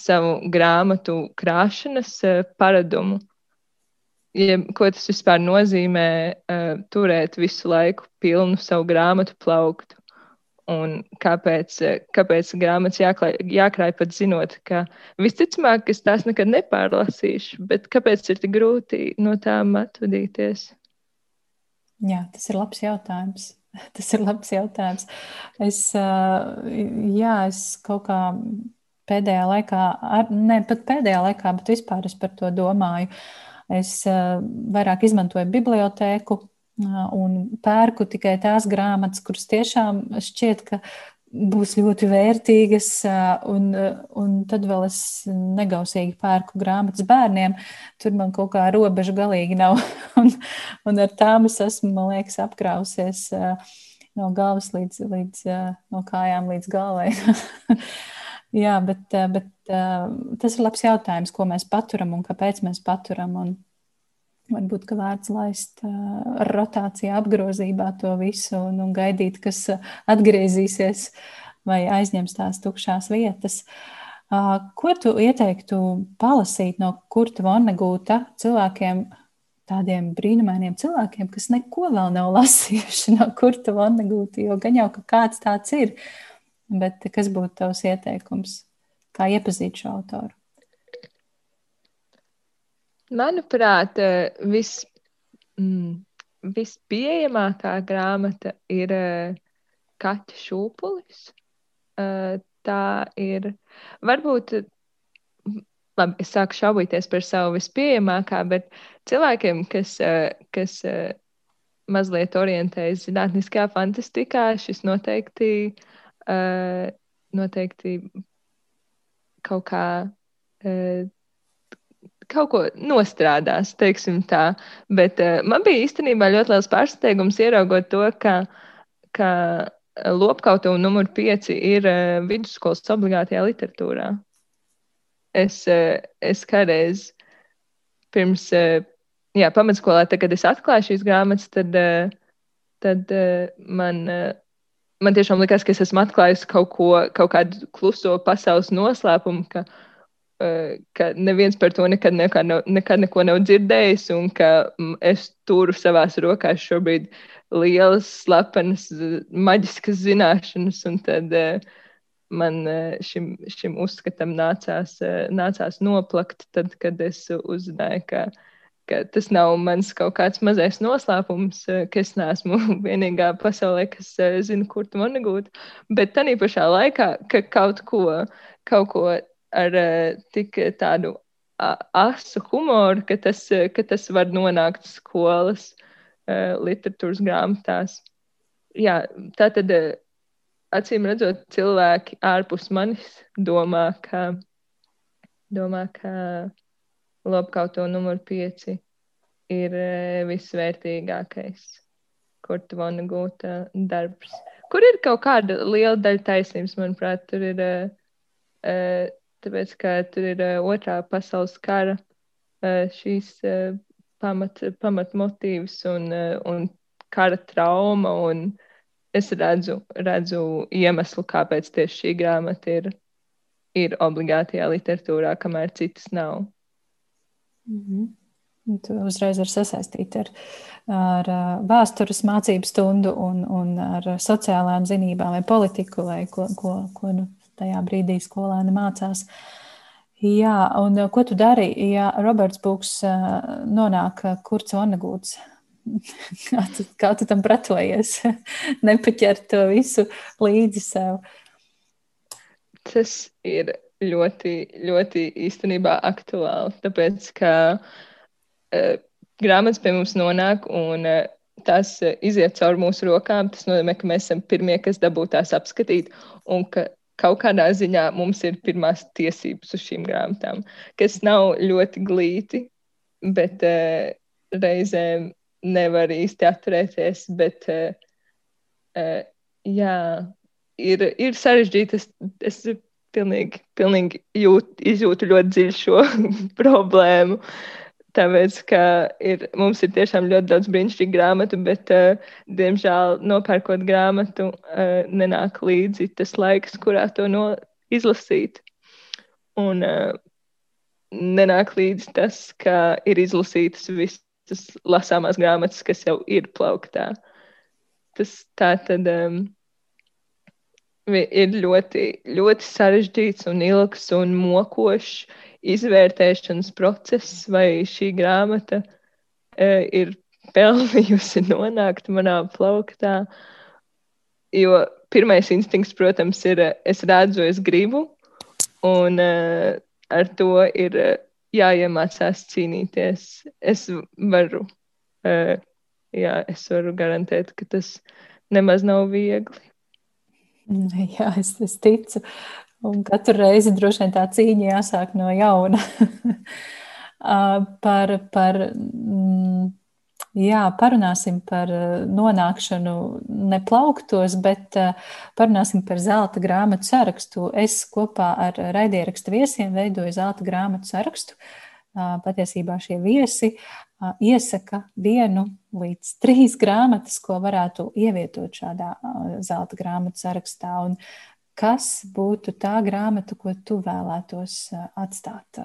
savu grāmatu krāšanas uh, paradumu. Ja, ko tas vispār nozīmē uh, turēt visu laiku pilnu savu grāmatu plauktu. un kāpēc, kāpēc grāmatas jāklāj, jākrāj pat zinot, ka visticamāk, es tās nekad nepārlasīšu, bet kāpēc ir tik grūti no tām atvadīties? Jā, tas ir labs jautājums. Tas ir labs jautājums. Es, jā, es kaut kā pēdējā laikā, ar, ne pat pēdējā laikā, bet vispār es par to domāju. Es vairāk izmantoju bibliotēku, un pērku tikai tās grāmatas, kuras tiešām šķiet, ka būs ļoti vērtīgas, un, un tad vēl es negausīgi pērku grāmatas bērniem. Tur man kaut kā robeža galīgi nav, un, un ar tām es esmu, man liekas, apkrausies no galvas līdz, līdz no kājām līdz galvai. Jā, bet, bet tas ir labs jautājums, ko mēs paturam un kāpēc mēs paturam. Un, Varbūt ka vērts laist ar rotācijā, apgrozībā to visu un, un gaidīt, kas atgriezīsies vai aizņems tās tukšās vietas. Ko tu ieteiktu palasīt no Kurta Vonegūta cilvēkiem, tādiem brīnumainiem cilvēkiem, kas neko vēl nav lasījuši no Kurta Vonegūta, jo gan jau ka kāds tāds ir, bet kas būtu tavs ieteikums, kā iepazīt šo autoru? Manuprāt, eh, vis, mm, vispieejamākā grāmata ir uh, Kaķa šūpulis. Uh, tā ir varbūt. Labi, es sāku šaubīties par savu vispieejamākā, bet cilvēkiem, kas, kas mazliet orientējas zinātniskajā fantastikā, šis noteikti, uh, noteikti kaut kā uh, kaut ko nostrādās, teiksim tā. Bet uh, man bija īstenībā ļoti liels pārsteigums ieraugot to, ka, ka lopkauta un numur pieci ir uh, vidusskolas obligātajā literatūrā. Es, uh, es kādreiz pirms, uh, jā, pamatskolā, tad, kad es atklāju šīs grāmatas, tad, uh, tad uh, man. Uh, Man tiešām likās, ka es esmu atklājis kaut ko, kaut kādu kluso pasaules noslēpumu, ka uh, Eh, ka neviens par to nekad, nav, nekad neko nav dzirdējis, un ka mm, es turu savās rokās šobrīd lielas, slepenas, maģiskas zināšanas, tad uh, man uh, šim, šim uzskatam nācās, nācās noplakt, tad, kad es uzzināju, ka, ka tas nav mans kaut kāds mazais noslēpums, ka es neesmu vienīgā pasaulē, kas zina, kur tu man negūt, bet tā pašā laikā, ka kaut ko, kaut ko ar uh, tik tādu asu humoru, ka tas, ka tas var nonākt skolas literatūras grāmatās. Jā, tā tad acīm redzot, cilvēki ārpus manis domā, ka, domā, ka lopkauto numur pieci ir uh, visvērtīgākais, kur tu vana gūta darbs. Kur ir kaut kāda liela daļa taisnības, manuprāt, tur ir uh, uh, tāpēc, ka tur ir otrā pasaules kara šīs pamat, pamat motīvs un, un kara trauma, un es redzu, redzu iemeslu, kāpēc tieši šī grāmata ir, ir obligātajā literatūrā, kamēr citas nav. Mm -hmm. Tu uzreiz vari sasaistīt ar, ar vēstures mācību stundu un, un ar sociālām zinībām vai politiku, vai ko, ko, ko nu, tajā brīdī skolēni mācās. Jā, un uh, ko tu dari, ja Roberts Buks uh, nonāk uh, kurts onagūts? Kā tu, kā tu tam pretojies? Nepaķert to visu līdzi sev. Tas ir ļoti, ļoti īstenībā aktuāli, tāpēc, ka uh, grāmatas pie mums nonāk un uh, tas iziet cauri mūsu rokām. Tas nozīmē, ka mēs esam pirmie, kas dabū tās apskatīt, un ka kaut kādā ziņā mums ir pirmās tiesības uz šīm grāmatām, kas nav ļoti glīti, bet uh, reizēm nevar īsti atturēties. Bet, uh, uh, jā, ir, ir sarežģīti. Es, es pilnīgi, pilnīgi jūt, izjūtu ļoti dziļu šo problēmu. Tāpēc, ka ir, mums ir tiešām ļoti daudz brīnišķīgu grāmatu, bet, uh, diemžēl, nopērkot grāmatu, uh, nenāk līdzi tas laiks, kurā to no, izlasīt. Un uh, nenāk līdzi tas, ka ir izlasītas visas lasāmās grāmatas, kas jau ir plauktā. Tas tā tad. Um, ir ļoti, ļoti sarežģīts un ilgs un mokošs izvērtēšanas process, vai šī grāmata uh, ir pelnījusi nonākt manā plauktā. Jo pirmais instinkts, protams, ir es redzu, es gribu, un uh, ar to ir uh, jāiemācās cīnīties. Es varu, uh, jā, es varu garantēt, ka tas nemaz nav viegli. Jā, es, es ticu. Un katru reizi droši vien tā cīņa jāsāk no jauna. par, par, mm, jā, parunāsim par nonākšanu neplauktos, bet parunāsim par zelta grāmatu sarakstu. Es kopā ar raidierakstu viesiem veidoju zelta grāmatu sarakstu. Patiesībā šie viesi iesaka vienu līdz trīs grāmatas, ko varētu ievietot šādā zelta grāmatu sarakstā. Un kas būtu tā grāmata, ko tu vēlētos atstāt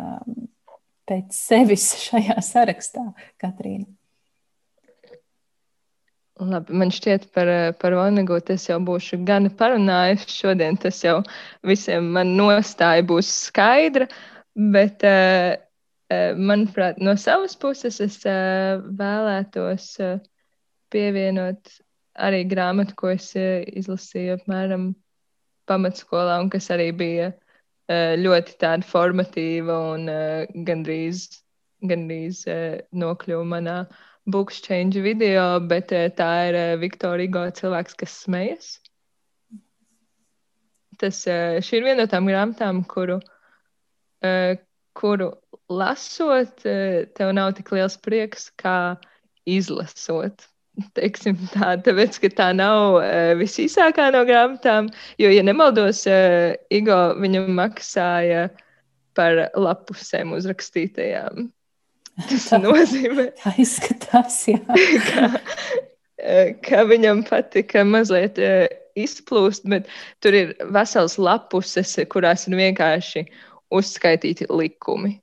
pēc sevis šajā sarakstā, Katrīna? Labi, man šķiet, par, par Vonnegutu es jau būšu gan parunājis. Šodien tas jau visiem man nostāja būs skaidra, bet uh, manuprāt, no savas puses es eh, vēlētos eh, pievienot arī grāmatu, ko es izlasīju apmēram pamatskolā, un kas arī bija ļoti tāda formatīva un gandrīz, gandrīz nokļuva manā Books Change video, bet tā ir Viktorija Go cilvēks, kas smejas. Tas, šī ir viena no tām grāmatām, kuru, kuru lasot, eh, tev nav tik liels prieks kā izlasot. Teiksim tā, tāpēc, ka tā nav uh, visīsākā no grāmatām, jo, ja nemaldos, uh, Igo viņam maksāja par lapusēm uzrakstītajām. Tas tā, nozīmē, tā izskatās, ka, ka viņam patika mazliet uh, izplūst, bet tur ir vesels lapuses, kurās ir vienkārši uzskaitīti likumi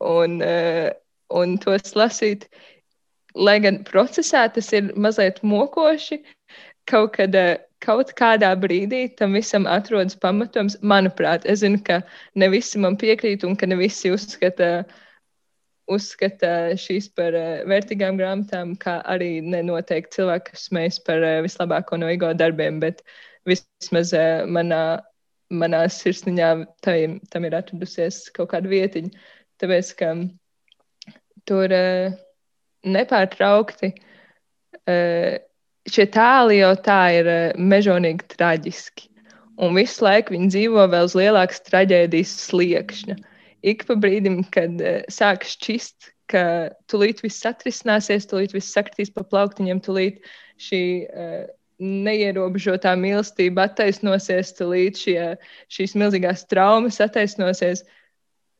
un, uh, un tos lasīt. Lai gan procesā tas ir mazliet mokoši, kaut, kad, uh, kaut kādā brīdī tam visam atrodas pamatojums. Manuprāt, es zinu, ka ne visi man piekrīt un ka ne visi uzskata, uzskata šīs par uh, vērtīgām grāmatām, kā arī nenoteikti cilvēki, kas smējas par uh, vislabāko no ego darbiem, bet vismaz uh, manā, manā sirsniņā tam, tam ir atradusies kaut kāda vietiņa. Tāpēc, ka tur uh, nepārtraukti uh, šie tēli jau tā ir uh, mežonīgi traģiski. Un visu laiku viņi dzīvo vēl uz lielākas traģēdijas sliekšņa. Ik pa brīdim, kad uh, sāk šķist, ka tūlīt viss atrisināsies, tūlīt viss sakritīs pa plauktiņiem, tūlīt šī uh, neierobežotā mīlestība attaisnosies, tūlīt šie, šīs milzīgās traumas attaisnosies.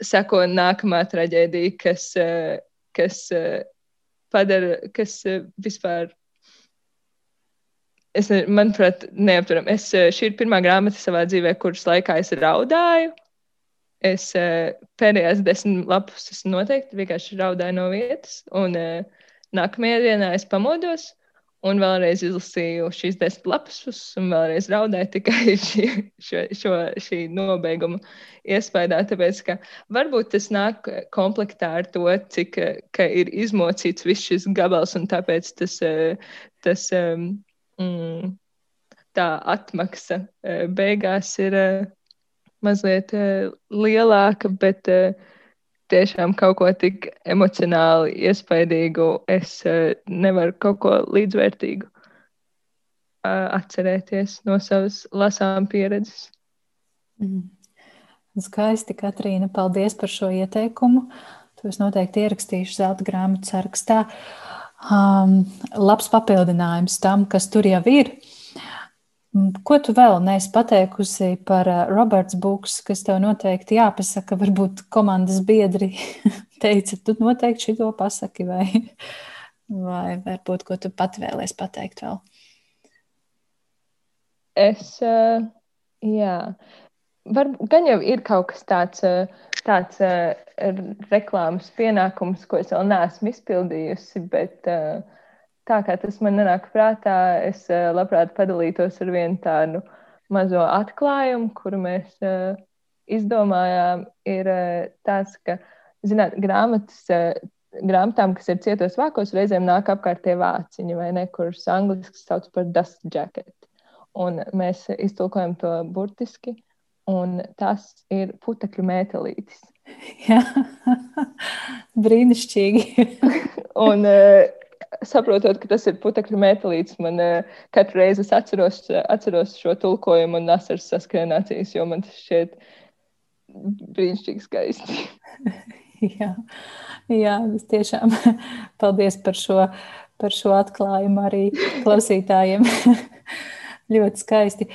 Seko nākamā traģēdija, kas, eh, kas eh, padara, kas eh, vispār. Es, manuprāt, neapturam. Es, šī ir pirmā grāmata savā dzīvē, kuras laikā es raudāju. Es pēdējās desmit lapus noteikti vienkārši raudāju no vietas, un nākamajā dienā es pamodos un vēlreiz izlasīju šīs desmit lapus, un vēlreiz raudāju tikai šī, šo, šo, šī nobeiguma iespējā. Tāpēc, ka varbūt tas nāk komplektā ar to, cik ir izmocīts viss šis gabals, un tāpēc tas, tas mm, tā atmaksa beigās ir mazliet lielāka, bet tiešām kaut ko tik emocionāli iespaidīgu, es uh, nevaru kaut ko līdzvērtīgu uh, atcerēties no savas lasām pieredzes. Mm. Skaisti, Katrīna, paldies par šo ieteikumu. To es noteikti ierakstīšu zelta grāmatu sarakstā. Um, labs papildinājums tam, kas tur jau ir. Uh, ko tu vēl neesi pateikusi par uh, Roberts Buks, kas tev noteikti jāpasaka? Varbūt komandas biedri teica, tu noteikti šito pasaki, vai, vai varbūt ko tu pat vēlēs pateikt vēl? Es, uh, jā, var, gan jau ir kaut kas tāds, uh, tāds reklāmas pienākums, ko es vēl neesmu izpildījusi, bet uh, tā kā tas man nenāk prātā, es eh, labprāt padalītos ar vienu tādu mazo atklājumu, kuru mēs uh, izdomājām, ir uh, tas, ka, zināt, grāmatas, grāmatām, kas ir cietos vākos, reizēm nāk apkārtie vāciņi, vai ne, kurus angliski sauc par dust jacket. Un mēs iztulkojam to burtiski, un tas ir putekļu mētelītis. Jā, brīnišķīgi. un, saprotot, ka tas ir putekļu metālīts, man uh, katru reizi es atceros, atceros šo tulkojumu un asaras saskrēnācijas, jo man tas šķiet brīnišķīgi skaisti. jā, jā, es tiešām paldies par šo, par šo atklājumu arī klausītājiem. ļoti skaisti.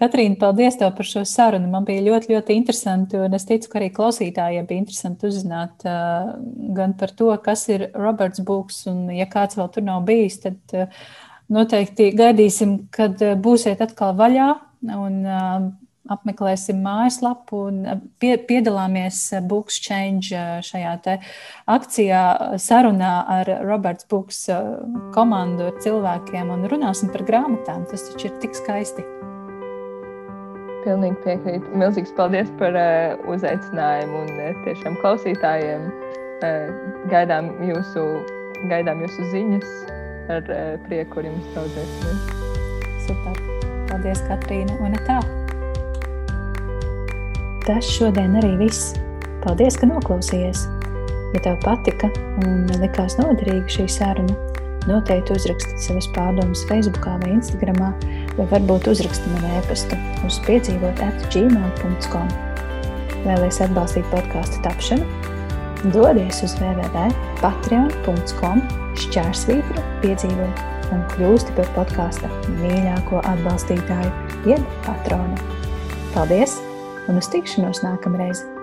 Katrīna, paldies tev par šo sarunu. Man bija ļoti, ļoti interesanti, un es ticu, ka arī klausītājiem bija interesanti uzzināt uh, gan par to, kas ir Roberts Būks, un ja kāds vēl tur nav bijis, tad uh, noteikti gaidīsim, kad būsiet atkal vaļā un uh, apmeklēsim mājaslapu un pie, piedalāmies Books Change šajā akcijā, sarunā ar Roberts Books komandu, ar cilvēkiem un runāsim par grāmatām. Tas taču ir tik skaisti. Pilnīgi piekrītu. Milzīgs paldies par uh, uzaicinājumu un uh, tiešām klausītājiem. Uh, gaidām, jūsu, gaidām jūsu ziņas ar uh, prieku, ar jums draudzēsimies. Super. Paldies, Katrīna. Un tā. Tas šodien arī viss. Paldies, ka noklausījies. Ja tev patika un likās noderīga šī saruna, noteikti uzraksti savas pārdomas Facebook vai Instagram vai varbūt uzraksti man e-pastu uz piedzīvot atgmail.com. Vēlēs atbalstīt podkāstu tapšanu? Dodies uz www.patreon.com šķērsvītru piedzīvot un kļūsti par podkāsta mīļāko atbalstītāju, jeb patronu. Paldies un uz tikšanos nākamreiz!